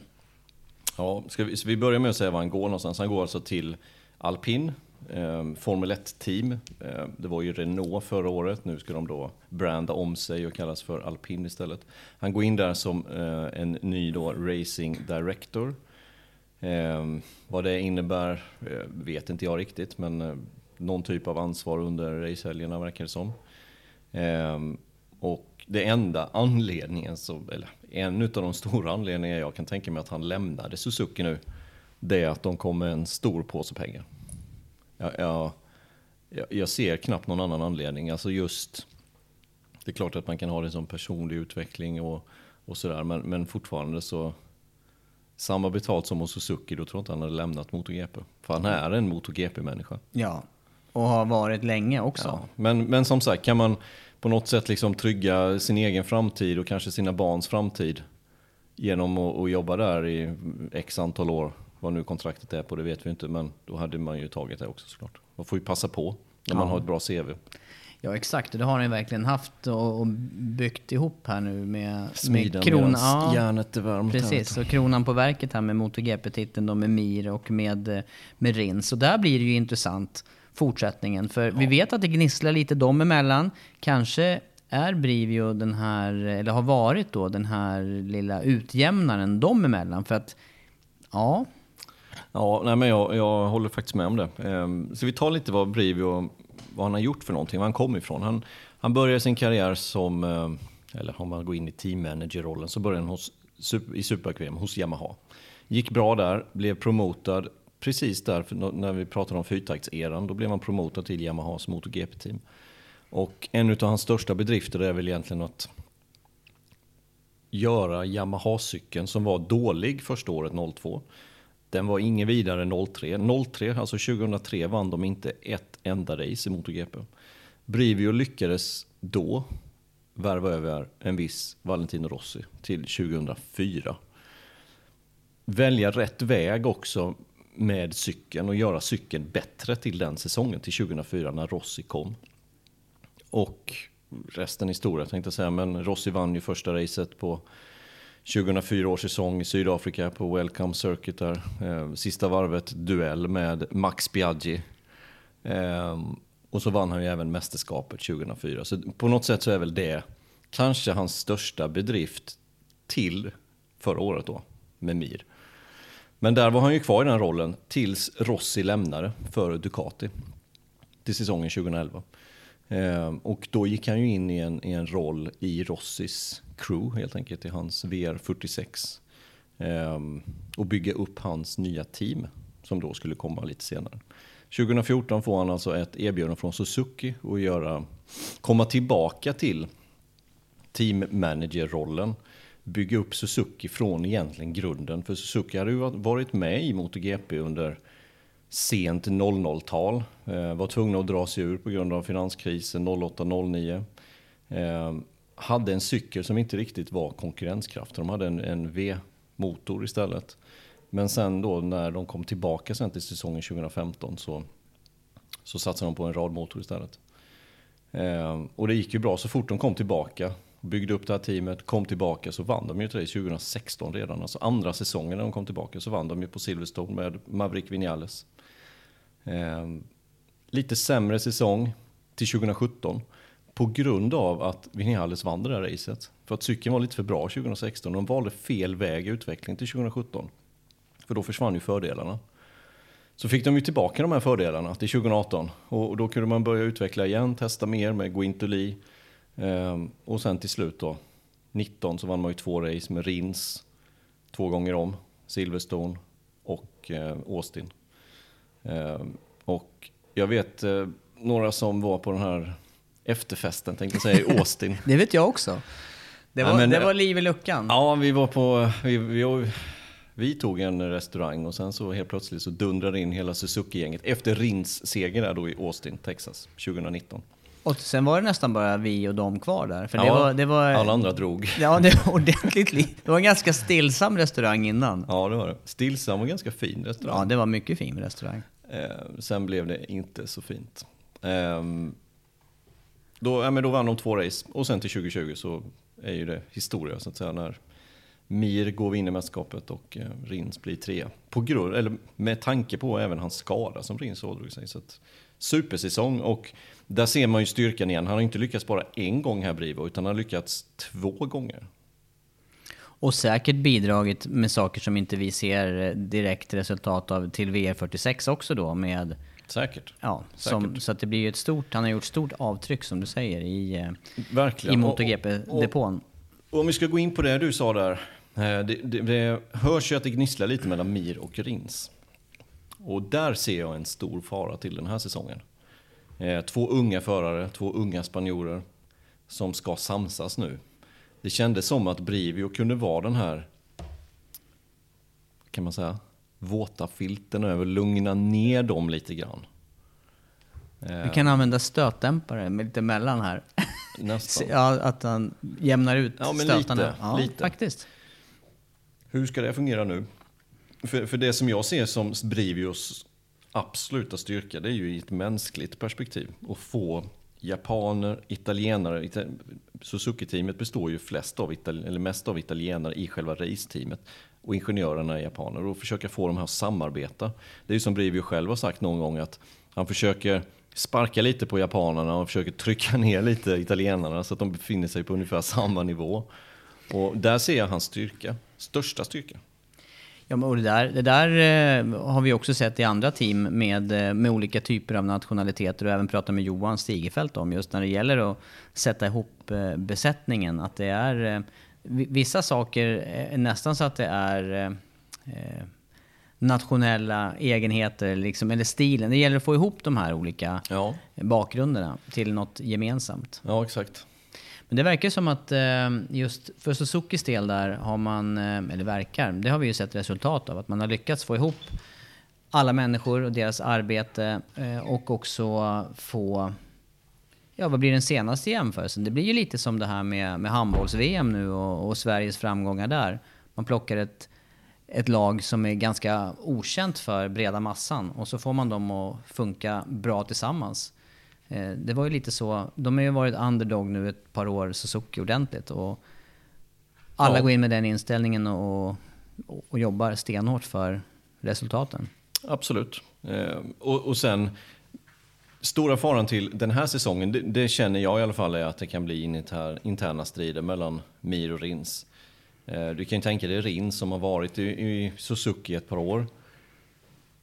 Ja, ska vi, så vi börjar med att säga var han går någonstans. Han går alltså till Alpin, eh, Formel 1-team. Eh, det var ju Renault förra året, nu ska de då branda om sig och kallas för Alpin istället. Han går in där som eh, en ny då racing director. Eh, vad det innebär eh, vet inte jag riktigt, men eh, någon typ av ansvar under racehelgerna verkar det som. Ehm, och det enda anledningen, så, eller en av de stora anledningarna jag kan tänka mig att han lämnade Suzuki nu, det är att de kom med en stor påse pengar. Jag, jag, jag, ser knappt någon annan anledning. Alltså just, det är klart att man kan ha det som personlig utveckling och, och sådär, men, men fortfarande så samma betalt som hos Suzuki, då tror jag inte han hade lämnat MotoGP. För han är en MotoGP-människa. Ja, och har varit länge också. Ja, men, men som sagt, kan man på något sätt liksom trygga sin egen framtid och kanske sina barns framtid genom att, att jobba där i x antal år. Vad nu kontraktet är på, det vet vi inte, men då hade man ju tagit det också såklart. Man får ju passa på när man ja. har ett bra CV. Ja exakt, det har han verkligen haft och byggt ihop här nu med, Smiden med kronan. Ja, järnet är varmt. Precis, och kronan på verket här med MotoGP-titeln med Mir och med, med Rins. Så där blir det ju intressant fortsättningen. För ja. vi vet att det gnisslar lite dem emellan. Kanske är Brivio den här, eller har varit då, den här lilla utjämnaren dem emellan. För att, ja. Ja, nej men jag, jag håller faktiskt med om det. Ehm, så vi tar lite vad Brivio, vad han har gjort för någonting, var han kom ifrån. Han, han började sin karriär som, eh, eller om man går in i teammanager-rollen, så började han hos, i Super hos Yamaha. Gick bra där, blev promotad, precis där, när vi pratade om fyrtaktseran, då blev han promotor till Yamahas MotoGP-team. Och en av hans största bedrifter är väl egentligen att göra Yamaha-cykeln som var dålig första året 02. Den var ingen vidare 03. 03, alltså 2003 vann de inte ett enda race i MotoGP. Brivio lyckades då värva över en viss Valentino Rossi till 2004. Välja rätt väg också med cykeln och göra cykeln bättre till den säsongen, till 2004 när Rossi kom. Och resten historia tänkte jag säga, men Rossi vann ju första racet på 2004 års säsong i Sydafrika på Welcome Circuit där. Eh, sista varvet duell med Max Biaggi. Eh, och så vann han ju även mästerskapet 2004. Så på något sätt så är väl det kanske hans största bedrift till förra året då, med Mir. Men där var han ju kvar i den rollen tills Rossi lämnade för Ducati till säsongen 2011. Eh, och då gick han ju in i en, i en roll i Rossis crew helt enkelt, i hans VR46. Eh, och bygga upp hans nya team som då skulle komma lite senare. 2014 får han alltså ett erbjudande från Suzuki att göra, komma tillbaka till team manager-rollen. Bygga upp Suzuki från egentligen grunden. För Suzuki hade ju varit med i MotoGP under sent 00-tal. Eh, var tvungna att dra sig ur på grund av finanskrisen 08-09. Eh, hade en cykel som inte riktigt var konkurrenskraftig. De hade en, en V-motor istället. Men sen då när de kom tillbaka sen till säsongen 2015 så, så satsade de på en radmotor istället. Eh, och det gick ju bra så fort de kom tillbaka. Byggde upp det här teamet, kom tillbaka så vann de ju till 2016 redan. Alltså andra säsongen när de kom tillbaka så vann de ju på Silverstone med Maverick Vinales. Eh, lite sämre säsong till 2017 på grund av att Vinales vann det där racet. För att cykeln var lite för bra 2016 och de valde fel väg i utvecklingen till 2017. För då försvann ju fördelarna. Så fick de ju tillbaka de här fördelarna till 2018 och då kunde man börja utveckla igen, testa mer med Guintoli. Ehm, och sen till slut då, 19 så vann man ju två race med Rins två gånger om, Silverstone och eh, Austin. Ehm, och jag vet eh, några som var på den här efterfesten, tänkte jag säga, i Austin. det vet jag också. Det var, ja, men, det var liv i luckan. Ja, vi var på... Vi, vi, vi tog en restaurang och sen så helt plötsligt så dundrade in hela Suzuki-gänget efter Rins seger där då i Austin, Texas, 2019. Och sen var det nästan bara vi och dem kvar där. För det ja, var, det var, alla andra drog. Ja, det var ordentligt. Det var en ganska stillsam restaurang innan. Ja, det var det. Stillsam och ganska fin restaurang. Ja, det var mycket fin restaurang. Eh, sen blev det inte så fint. Eh, då, ja, men då vann de två race och sen till 2020 så är ju det historia så att säga. När Mir går vinner mästerskapet och eh, Rins blir trea. På grund, eller med tanke på även hans skada som Rins ådrog sig. Så att, supersäsong och där ser man ju styrkan igen. Han har inte lyckats bara en gång här Brivo utan han har lyckats två gånger. Och säkert bidragit med saker som inte vi ser direkt resultat av till VR46 också då med Säkert. Ja, som, Säkert. så att det blir ju ett stort, han har gjort stort avtryck som du säger i, eh, Verkligen. i MotoGP-depån. Om vi ska gå in på det du sa där. Eh, det, det, det hörs ju att det gnisslar lite mellan Mir och Rins. Och där ser jag en stor fara till den här säsongen. Eh, två unga förare, två unga spanjorer som ska samsas nu. Det kändes som att Brivio kunde vara den här, kan man säga, våta filten över, lugna ner dem lite grann. Vi kan använda stötdämpare med lite mellan här. Nästan. ja, att han jämnar ut ja, men stötarna. Lite, ja, lite. faktiskt. Hur ska det fungera nu? För, för det som jag ser som Brivios absoluta styrka, det är ju i ett mänskligt perspektiv. Att få japaner, italienare. Suzuki-teamet består ju flest av, eller mest av italienare i själva race teamet Och ingenjörerna är japaner. Och försöka få dem här att samarbeta. Det är ju som Brivio själv har sagt någon gång att han försöker sparka lite på japanerna och försöker trycka ner lite italienarna så att de befinner sig på ungefär samma nivå. Och där ser jag hans styrka, största styrka. Ja, och det där, det där eh, har vi också sett i andra team med, eh, med olika typer av nationaliteter och även pratat med Johan Stigefelt om just när det gäller att sätta ihop eh, besättningen. Att det är vissa saker är nästan så att det är nationella egenheter, liksom, eller stilen. Det gäller att få ihop de här olika ja. bakgrunderna till något gemensamt. Ja, exakt. Men det verkar som att eh, just för Suzukis del där har man, eh, eller verkar, det har vi ju sett resultat av, att man har lyckats få ihop alla människor och deras arbete eh, och också få Ja, vad blir den senaste jämförelsen? Det blir ju lite som det här med, med handbolls-VM nu och, och, Sveriges framgångar där. Man plockar ett, ett lag som är ganska okänt för breda massan och så får man dem att funka bra tillsammans. Eh, det var ju lite så, de har ju varit underdog nu ett par år, Suzuki ordentligt. Och alla ja. går in med den inställningen och, och, och jobbar stenhårt för resultaten. Absolut. Eh, och, och sen, stora faran till den här säsongen, det, det, känner jag i alla fall är att det kan bli inter, interna strider mellan Mir och Rins. Eh, du kan ju tänka dig Rins som har varit i, i Suzuki ett par år.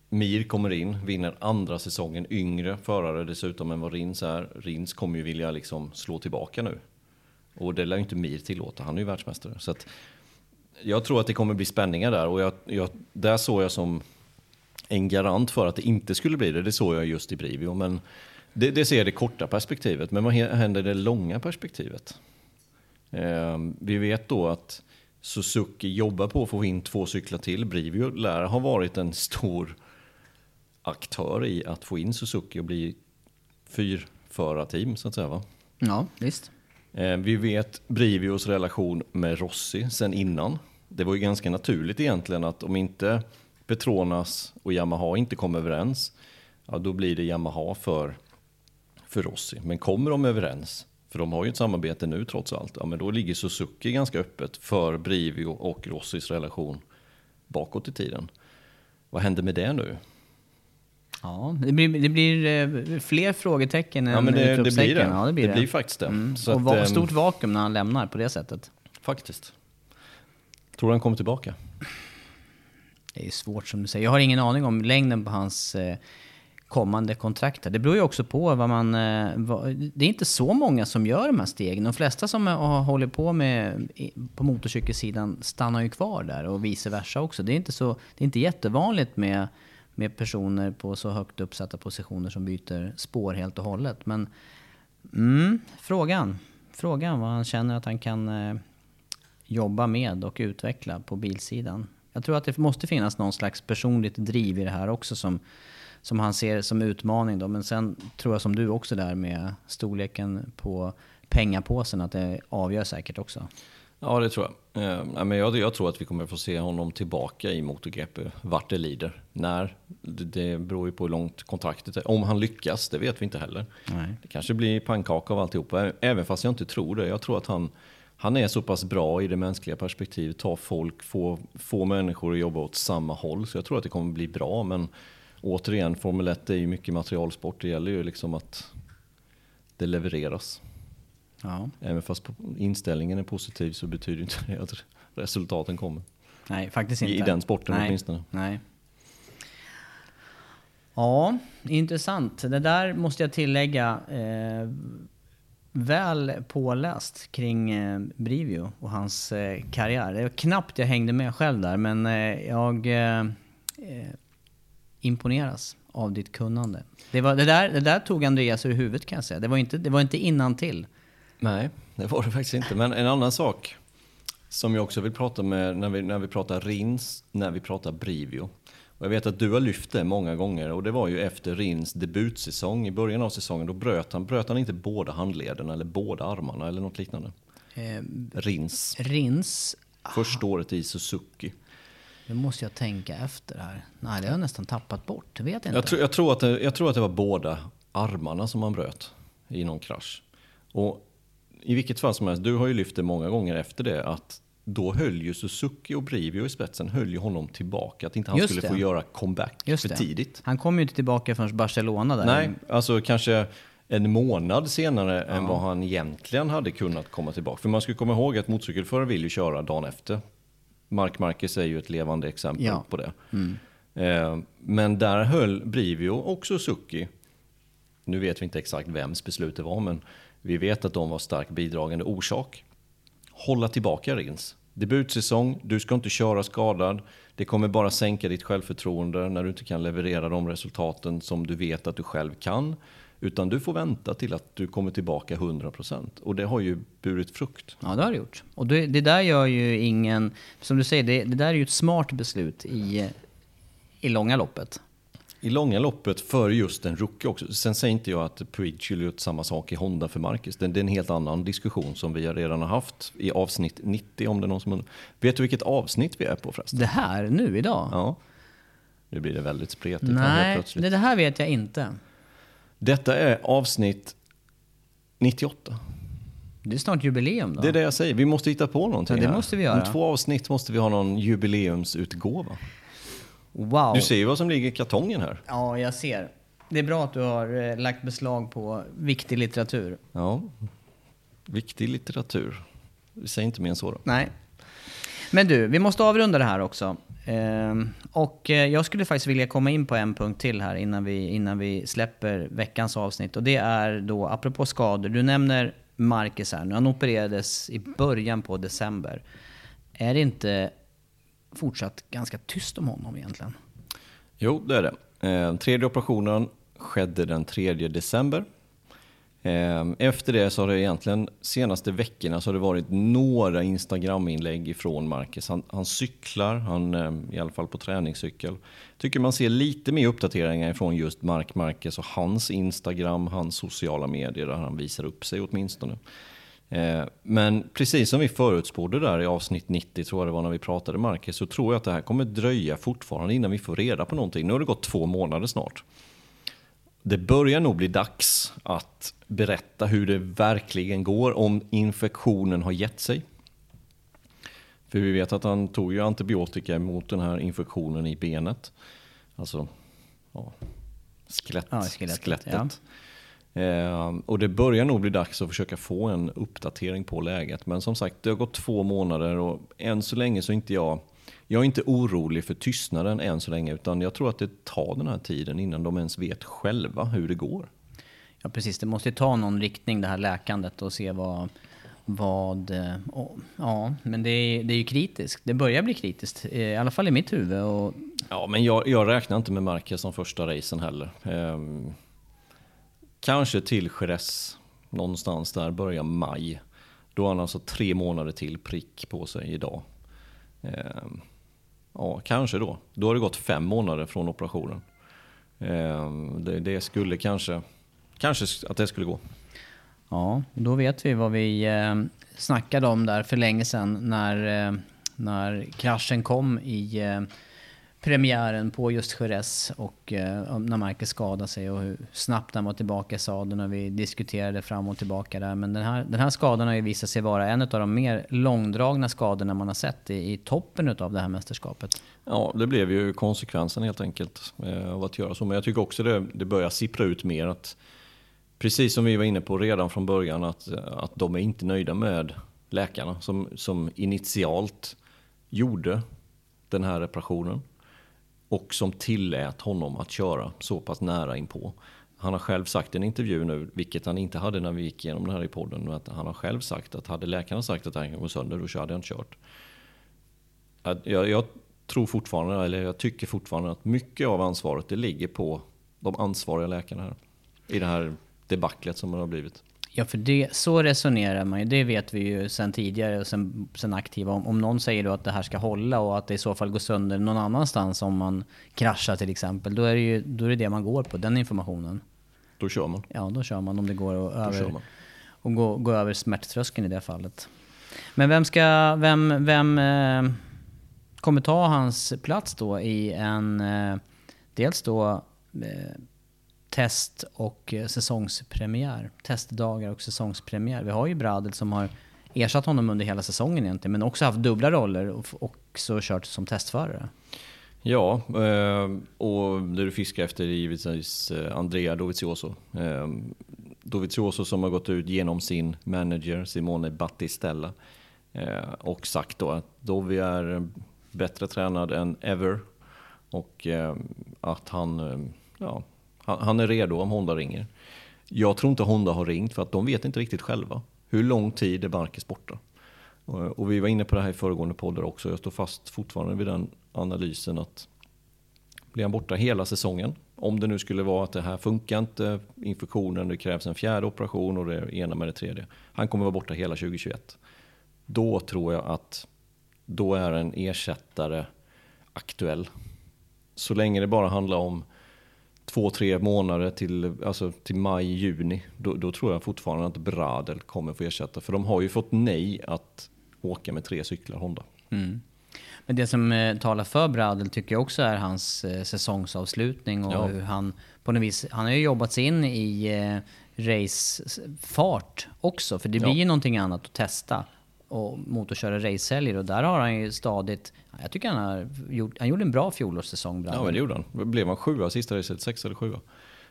Mir kommer in, vinner andra säsongen, yngre förare dessutom än vad Rins är. Rins kommer ju vilja liksom slå tillbaka nu. Och det lär ju inte Mir tillåta, han är ju världsmästare. Så att jag tror att det kommer bli spänningar där och jag, jag, där såg jag som en garant för att det inte skulle bli det. Det såg jag just i Brivio. Men det, det ser det korta perspektivet. Men vad händer i det långa perspektivet? Eh, vi vet då att Suzuki jobbar på att få in två cyklar till. Brivio lär ha varit en stor aktör i att få in Suzuki och bli fyrförarteam så att säga. Va? Ja, visst. Eh, vi vet Brivios relation med Rossi sen innan. Det var ju ganska naturligt egentligen att om inte Petronas och Yamaha inte kom överens, ja, då blir det Yamaha för, för Rossi. Men kommer de överens, för de har ju ett samarbete nu trots allt, ja, men då ligger Suzuki ganska öppet för Brivio och Rossis relation bakåt i tiden. Vad händer med det nu? Ja, det blir, det blir eh, fler frågetecken ja, än men det, det blir det. Ja, det blir det. det. blir faktiskt det. Mm. Och att, va ehm, stort vakuum när han lämnar på det sättet. Faktiskt. Tror du han kommer tillbaka? Det är svårt som du säger. Jag har ingen aning om längden på hans eh, kommande kontrakt. Det beror ju också på vad man... Eh, vad, det är inte så många som gör de här stegen. De flesta som har hållit på med på motorcykelsidan stannar ju kvar där och vice versa också. Det är inte, så, det är inte jättevanligt med, med personer på så högt uppsatta positioner som byter spår helt och hållet. Men mm, frågan. Frågan vad han känner att han kan eh, jobba med och utveckla på bilsidan. Jag tror att det måste finnas någon slags personligt driv i det här också som, som han ser som utmaning. Då. Men sen tror jag som du också där med storleken på pengapåsen att det avgör säkert också. Ja, det tror jag. Eh, men jag. Jag tror att vi kommer få se honom tillbaka i MotoGP, vart det lider. När, det, det beror ju på hur långt kontraktet är. Om han lyckas, det vet vi inte heller. Nej. Det kanske blir pannkaka av alltihopa, även fast jag inte tror det. Jag tror att han, han är så pass bra i det mänskliga perspektivet, tar folk, få, få människor att jobba åt samma håll. Så jag tror att det kommer bli bra, men återigen, Formel 1 är ju mycket materialsport. Det gäller ju liksom att det levereras. Ja. Även fast inställningen är positiv så betyder inte det att resultaten kommer. Nej, faktiskt inte. I den sporten Nej. åtminstone. Nej. Ja, intressant. Det där måste jag tillägga. Eh, väl påläst kring eh, Brivio och hans eh, karriär. Det var knappt jag hängde med själv där, men eh, jag eh, eh, imponeras av ditt kunnande. Det, var, det, där, det där tog Andreas ur huvudet kan jag säga. Det var inte, det var inte innan till. Nej, det var det faktiskt inte. Men en annan sak som jag också vill prata med när vi, när vi pratar Rins, när vi pratar Brivio. Och jag vet att du har lyft det många gånger och det var ju efter Rins debutsäsong. I början av säsongen då bröt han, bröt han inte båda handlederna eller båda armarna eller något liknande. Eh, Rins, Rins, första året i Suzuki. nu måste jag tänka efter här. Nej, det har jag nästan tappat bort. Det vet jag inte. Jag, tror- jag, tror att det, jag tror att det var båda armarna som han bröt i någon krasch. Och i vilket fall som helst, du har ju lyft det många gånger efter det, att då höll ju Suzuki och Brivio i spetsen, höll ju honom tillbaka, att inte han Just skulle det. få göra comeback Just för det. tidigt. Han kom ju inte tillbaka förrän Barcelona där. Nej, alltså kanske en månad senare än vad han egentligen hade kunnat komma tillbaka. För man ska komma ihåg att motorcykelförare vill ju köra dagen efter. Mark Marquez är ju ett levande exempel Ja. på det. Eh, men där höll Brivio och Suzuki, nu vet vi inte exakt vems beslut det var, men vi vet att de var starkt bidragande orsak. Hålla tillbaka Rins. Debutsäsong, du ska inte köra skadad. Det kommer bara sänka ditt självförtroende när du inte kan leverera de resultaten som du vet att du själv kan. Utan du får vänta till att du kommer tillbaka 100%. Och det har ju burit frukt. Ja, det har det gjort. Och det, det där gör ju ingen... Som du säger, det, det där är ju ett smart beslut i, i långa loppet. I långa loppet för just en rookie också. Sen säger inte jag att Puig skulle gjort samma sak i Honda för Marcus. Det, det är en helt annan diskussion som vi redan har haft i avsnitt 90. Om det är någon som... Vet du vilket avsnitt vi är på förresten? Det här, nu, idag? Ja. Nu blir det väldigt spretigt Nej, det, det här vet jag inte. Detta är avsnitt 98. Det är snart jubileum då. Det är det jag säger. Vi måste hitta på någonting Ja, det här. måste vi göra. Om två avsnitt måste vi ha någon jubileumsutgåva. Wow. Du ser ju vad som ligger i kartongen här. Ja, jag ser. Det är bra att du har eh, lagt beslag på viktig litteratur. Ja. Viktig litteratur. Vi säger inte mer än så då. Nej. Men du, vi måste avrunda det här också. Ehm, och eh, jag skulle faktiskt vilja komma in på en punkt till här innan vi, innan vi släpper veckans avsnitt. Och det är då, apropå skador, du nämner Marcus här nu. Han opererades i början på december. Är det inte fortsatt ganska tyst om honom egentligen? Jo, det är det. Eh, tredje operationen skedde den 3 december. Eh, efter det så har det egentligen senaste veckorna så har det varit några Instagram-inlägg ifrån Marcus. Han, han cyklar, han, eh, i alla fall på träningscykel. Tycker man ser lite mer uppdateringar ifrån just Mark Marcus och hans Instagram, hans sociala medier där han visar upp sig åtminstone. Eh, men precis som vi förutspådde där i avsnitt 90, tror jag det var när vi pratade Marcus, så tror jag att det här kommer dröja fortfarande innan vi får reda på någonting. Nu har det gått två månader snart. Det börjar nog bli dags att berätta hur det verkligen går, om infektionen har gett sig. För vi vet att han tog ju antibiotika mot den här infektionen i benet. Alltså ja, skelett, Ja, skelettet, skelettet. Eh, och det börjar nog bli dags att försöka få en uppdatering på läget. Men som sagt, det har gått två månader och än så länge så är inte jag jag är inte orolig för tystnaden än så länge, utan jag tror att det tar den här tiden innan de ens vet själva hur det går. Ja precis, det måste ju ta någon riktning det här läkandet och se vad... vad eh, ja, men det är, det är ju kritiskt. Det börjar bli kritiskt, i alla fall i mitt huvud. Och, Ja, men jag, jag räknar inte med Marquez som första racen heller. Ehm, kanske till Jerez, någonstans där, börjar maj. Då har han alltså tre månader till prick på sig idag. Eh, ja, kanske då. Då har det gått fem månader från operationen. Eh, det, det skulle kanske, kanske att det skulle gå. ja, då vet vi vad vi eh, snackade om där för länge sedan när, eh, när kraschen kom i eh, premiären på just Jerez och eh, när Marcus skadade sig och hur snabbt han var tillbaka i sadeln och vi diskuterade fram och tillbaka där. Men den här, den här skadan har ju visat sig vara en av de mer långdragna skadorna man har sett i, i toppen av det här mästerskapet. Ja, det blev ju konsekvensen helt enkelt eh, av att göra så. Men jag tycker också det, det börjar sippra ut mer att precis som vi var inne på redan från början att, att de är inte nöjda med läkarna som, som initialt gjorde den här reparationen och som tillät honom att köra så pass nära inpå. Han har själv sagt i en intervju nu, vilket han inte hade när vi gick igenom det här i podden, att han har själv sagt att hade läkarna sagt att det här kan gå sönder, då hade jag inte kört. Jag, jag tror fortfarande, eller jag tycker fortfarande att mycket av ansvaret det ligger på de ansvariga läkarna här. I det här debaclet som det har blivit. Ja, för det, så resonerar man ju. Det vet vi ju sen tidigare och sen, sen aktiva. Om, om någon säger då att det här ska hålla och att det i så fall går sönder någon annanstans om man kraschar till exempel. Då är det ju då är det, det man går på, den informationen. Då kör man. Ja, då kör man om det går att över, och gå, gå över smärttröskeln i det fallet. Men vem ska, vem, vem eh, kommer ta hans plats då i en, eh, dels då eh, test och eh, säsongspremiär. Testdagar och säsongspremiär. Vi har ju Bradel som har ersatt honom under hela säsongen egentligen, men också haft dubbla roller och också kört som testförare. Ja, eh, och det du fiskar efter är givetvis eh, Andrea Dovizioso. Dovizioso som har gått ut genom sin manager Simone Battistella och sagt då att Dovi är bättre tränad än ever och att han, ja, han, han är redo om Honda ringer. Jag tror inte Honda har ringt för att de vet inte riktigt själva. Hur lång tid är Marcus borta? Eh, och vi var inne på det här i föregående poddar också. Jag står fast fortfarande vid den analysen att blir han borta hela säsongen, om det nu skulle vara att det här funkar inte, infektionen, det krävs en fjärde operation och det ena med det tredje. Han kommer vara borta hela 2021. Då tror jag att då är en ersättare aktuell. Så länge det bara handlar om två, tre månader till, alltså till maj, juni, då, då tror jag fortfarande att Bradel kommer få ersätta. För de har ju fått nej att åka med tre cyklar Honda. Men det som eh, talar för Bradel tycker jag också är hans eh, säsongsavslutning och Ja. hur han på något vis, han har ju jobbat sig in i eh, racefart också, för det blir Ja. ju någonting annat att testa och mot att köra racehelger och där har han ju stadigt, jag tycker han har gjort, han gjorde en bra fjolårssäsong Ja, men det gjorde han. Blev han sjua sista racet, sex eller sjua.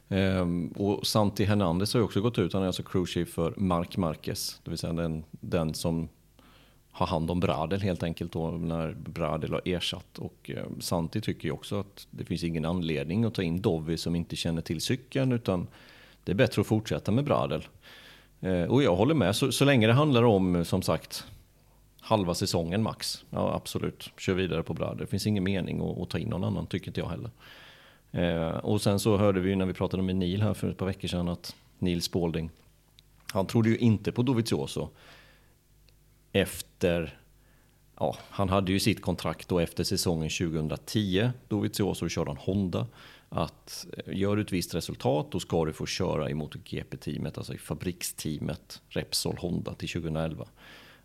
Ehm, och Santi Hernandez har ju också gått ut, han är alltså crewchief för Marc Marquez, det vill säga den, den som har hand om Bradel helt enkelt då när Bradel har ersatt. Och eh, Santi tycker ju också att det finns ingen anledning att ta in Dovi som inte känner till cykeln utan det är bättre att fortsätta med Bradel. Eh, och jag håller med, så, så länge det handlar om eh, som sagt halva säsongen max. Ja absolut, kör vidare på Bradel. Det finns ingen mening att, att ta in någon annan tycker inte jag heller. Eh, och sen så hörde vi ju när vi pratade med Neil här för ett par veckor sedan att Neil Spalding, han trodde ju inte på Dovizioso efter ja, han hade ju sitt kontrakt då efter säsongen 2010. Dovizioso körde han Honda. Att eh, gör du ett visst resultat då ska du få köra i MotoGP-teamet, alltså i fabriksteamet Repsol Honda till 2011.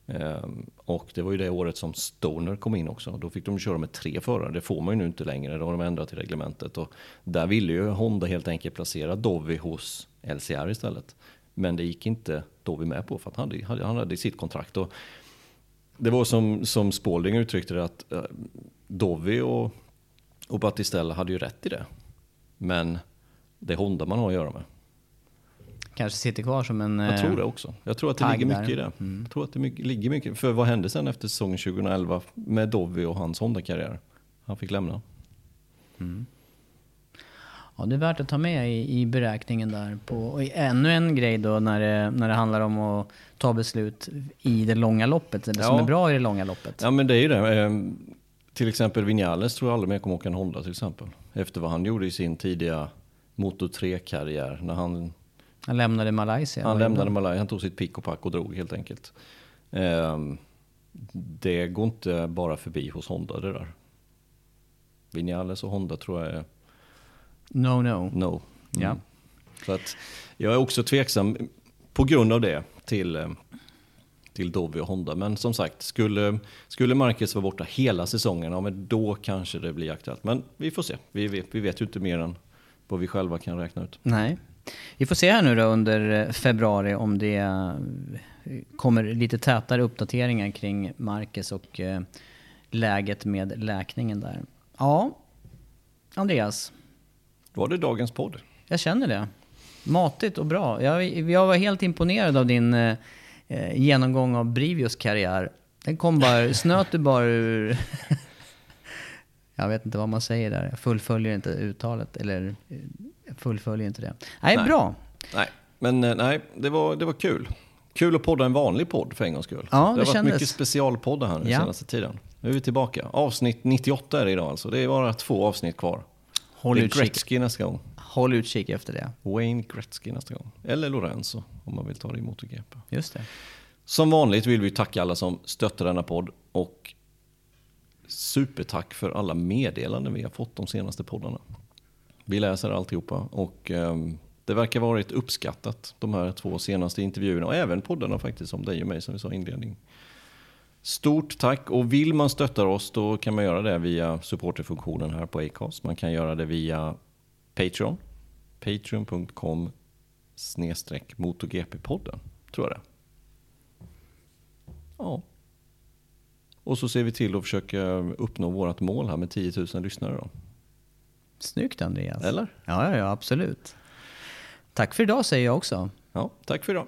Ehm, och det var ju det året som Stoner kom in också. Då fick de köra med tre förare. Det får man ju nu inte längre. Det har de ändrat i reglementet. Och där ville ju Honda helt enkelt placera Dovi hos LCR istället. Men det gick inte Dovi med på för att han hade, han hade sitt kontrakt. Och det var som, som Spalding uttryckte det att eh, Dovi och, och Battistella hade ju rätt i det. Men det är Honda man har att göra med. Kanske sitter kvar som en Jag tror det också. Jag tror att det ligger mycket där. i det. Mm. Jag tror att det mycket, ligger mycket. För vad hände sen efter säsongen 2011 med Dovi och hans Honda-karriär? Han fick lämna. Mm. Ja, det är värt att ta med i, i beräkningen där. På, och ännu en grej då när det, när det handlar om att ta beslut i det långa loppet. Det Ja. som är bra i det långa loppet. Ja men det är ju det. Ehm, till exempel Vinales tror jag aldrig mer kommer åka en Honda till exempel. Efter vad han gjorde i sin tidiga Moto 3-karriär. När han, Han lämnade Malaysia. han lämnade. Malaysia, han tog sitt pick och pack och drog helt enkelt. Ehm, det går inte bara förbi hos Honda det där. Vinales och Honda tror jag är No, no. No. Mm. Ja. Så att jag är också tveksam på grund av det till, eh, till Dovi och Honda. Men som sagt, skulle, skulle Marcus vara borta hela säsongen, ja, men då kanske det blir aktuellt. Men vi får se. Vi vet, vi vet ju inte mer än vad vi själva kan räkna ut. Nej. Vi får se här nu då under eh, februari om det eh, kommer lite tätare uppdateringar kring Marcus och eh, läget med läkningen där. Ja, Andreas. Var det dagens podd? Jag känner det. Matigt och bra. Jag, jag var helt imponerad av din eh, genomgång av Brivios karriär. Den kom bara, snöt du bara ur... jag vet inte vad man säger där. Jag fullföljer inte uttalet. Eller eh, fullföljer inte det. Nej, Nej. bra. Nej, men eh, nej, det var, det var kul. Kul att podda en vanlig podd för en gångs skull. Ja, det det har varit kändes. mycket specialpoddar här den Ja. senaste tiden. Nu är vi tillbaka. Avsnitt 98 är det idag alltså. Det är bara två avsnitt kvar. Håll det är utkik. Gretzky nästa gång. Håll utkik efter det. Wayne Gretzky nästa gång. Eller Lorenzo om man vill ta det i MotoGP. Just det. Som vanligt vill vi tacka alla som stöttar denna podd och supertack för alla meddelanden vi har fått de senaste poddarna. Vi läser alltihopa och ehm, det verkar varit uppskattat de här två senaste intervjuerna och även poddarna faktiskt om dig och mig som vi sa i inledning. Stort tack och vill man stötta oss då kan man göra det via supporterfunktionen här på Acast. Man kan göra det via Patreon. Patreon.com snedstreck MotoGP-podden, tror jag det Ja. Och så ser vi till att försöka uppnå vårt mål här med 10 000 lyssnare då. Snyggt Andreas. Eller? Ja, ja, ja, absolut. Tack för idag säger jag också. Ja, tack för idag.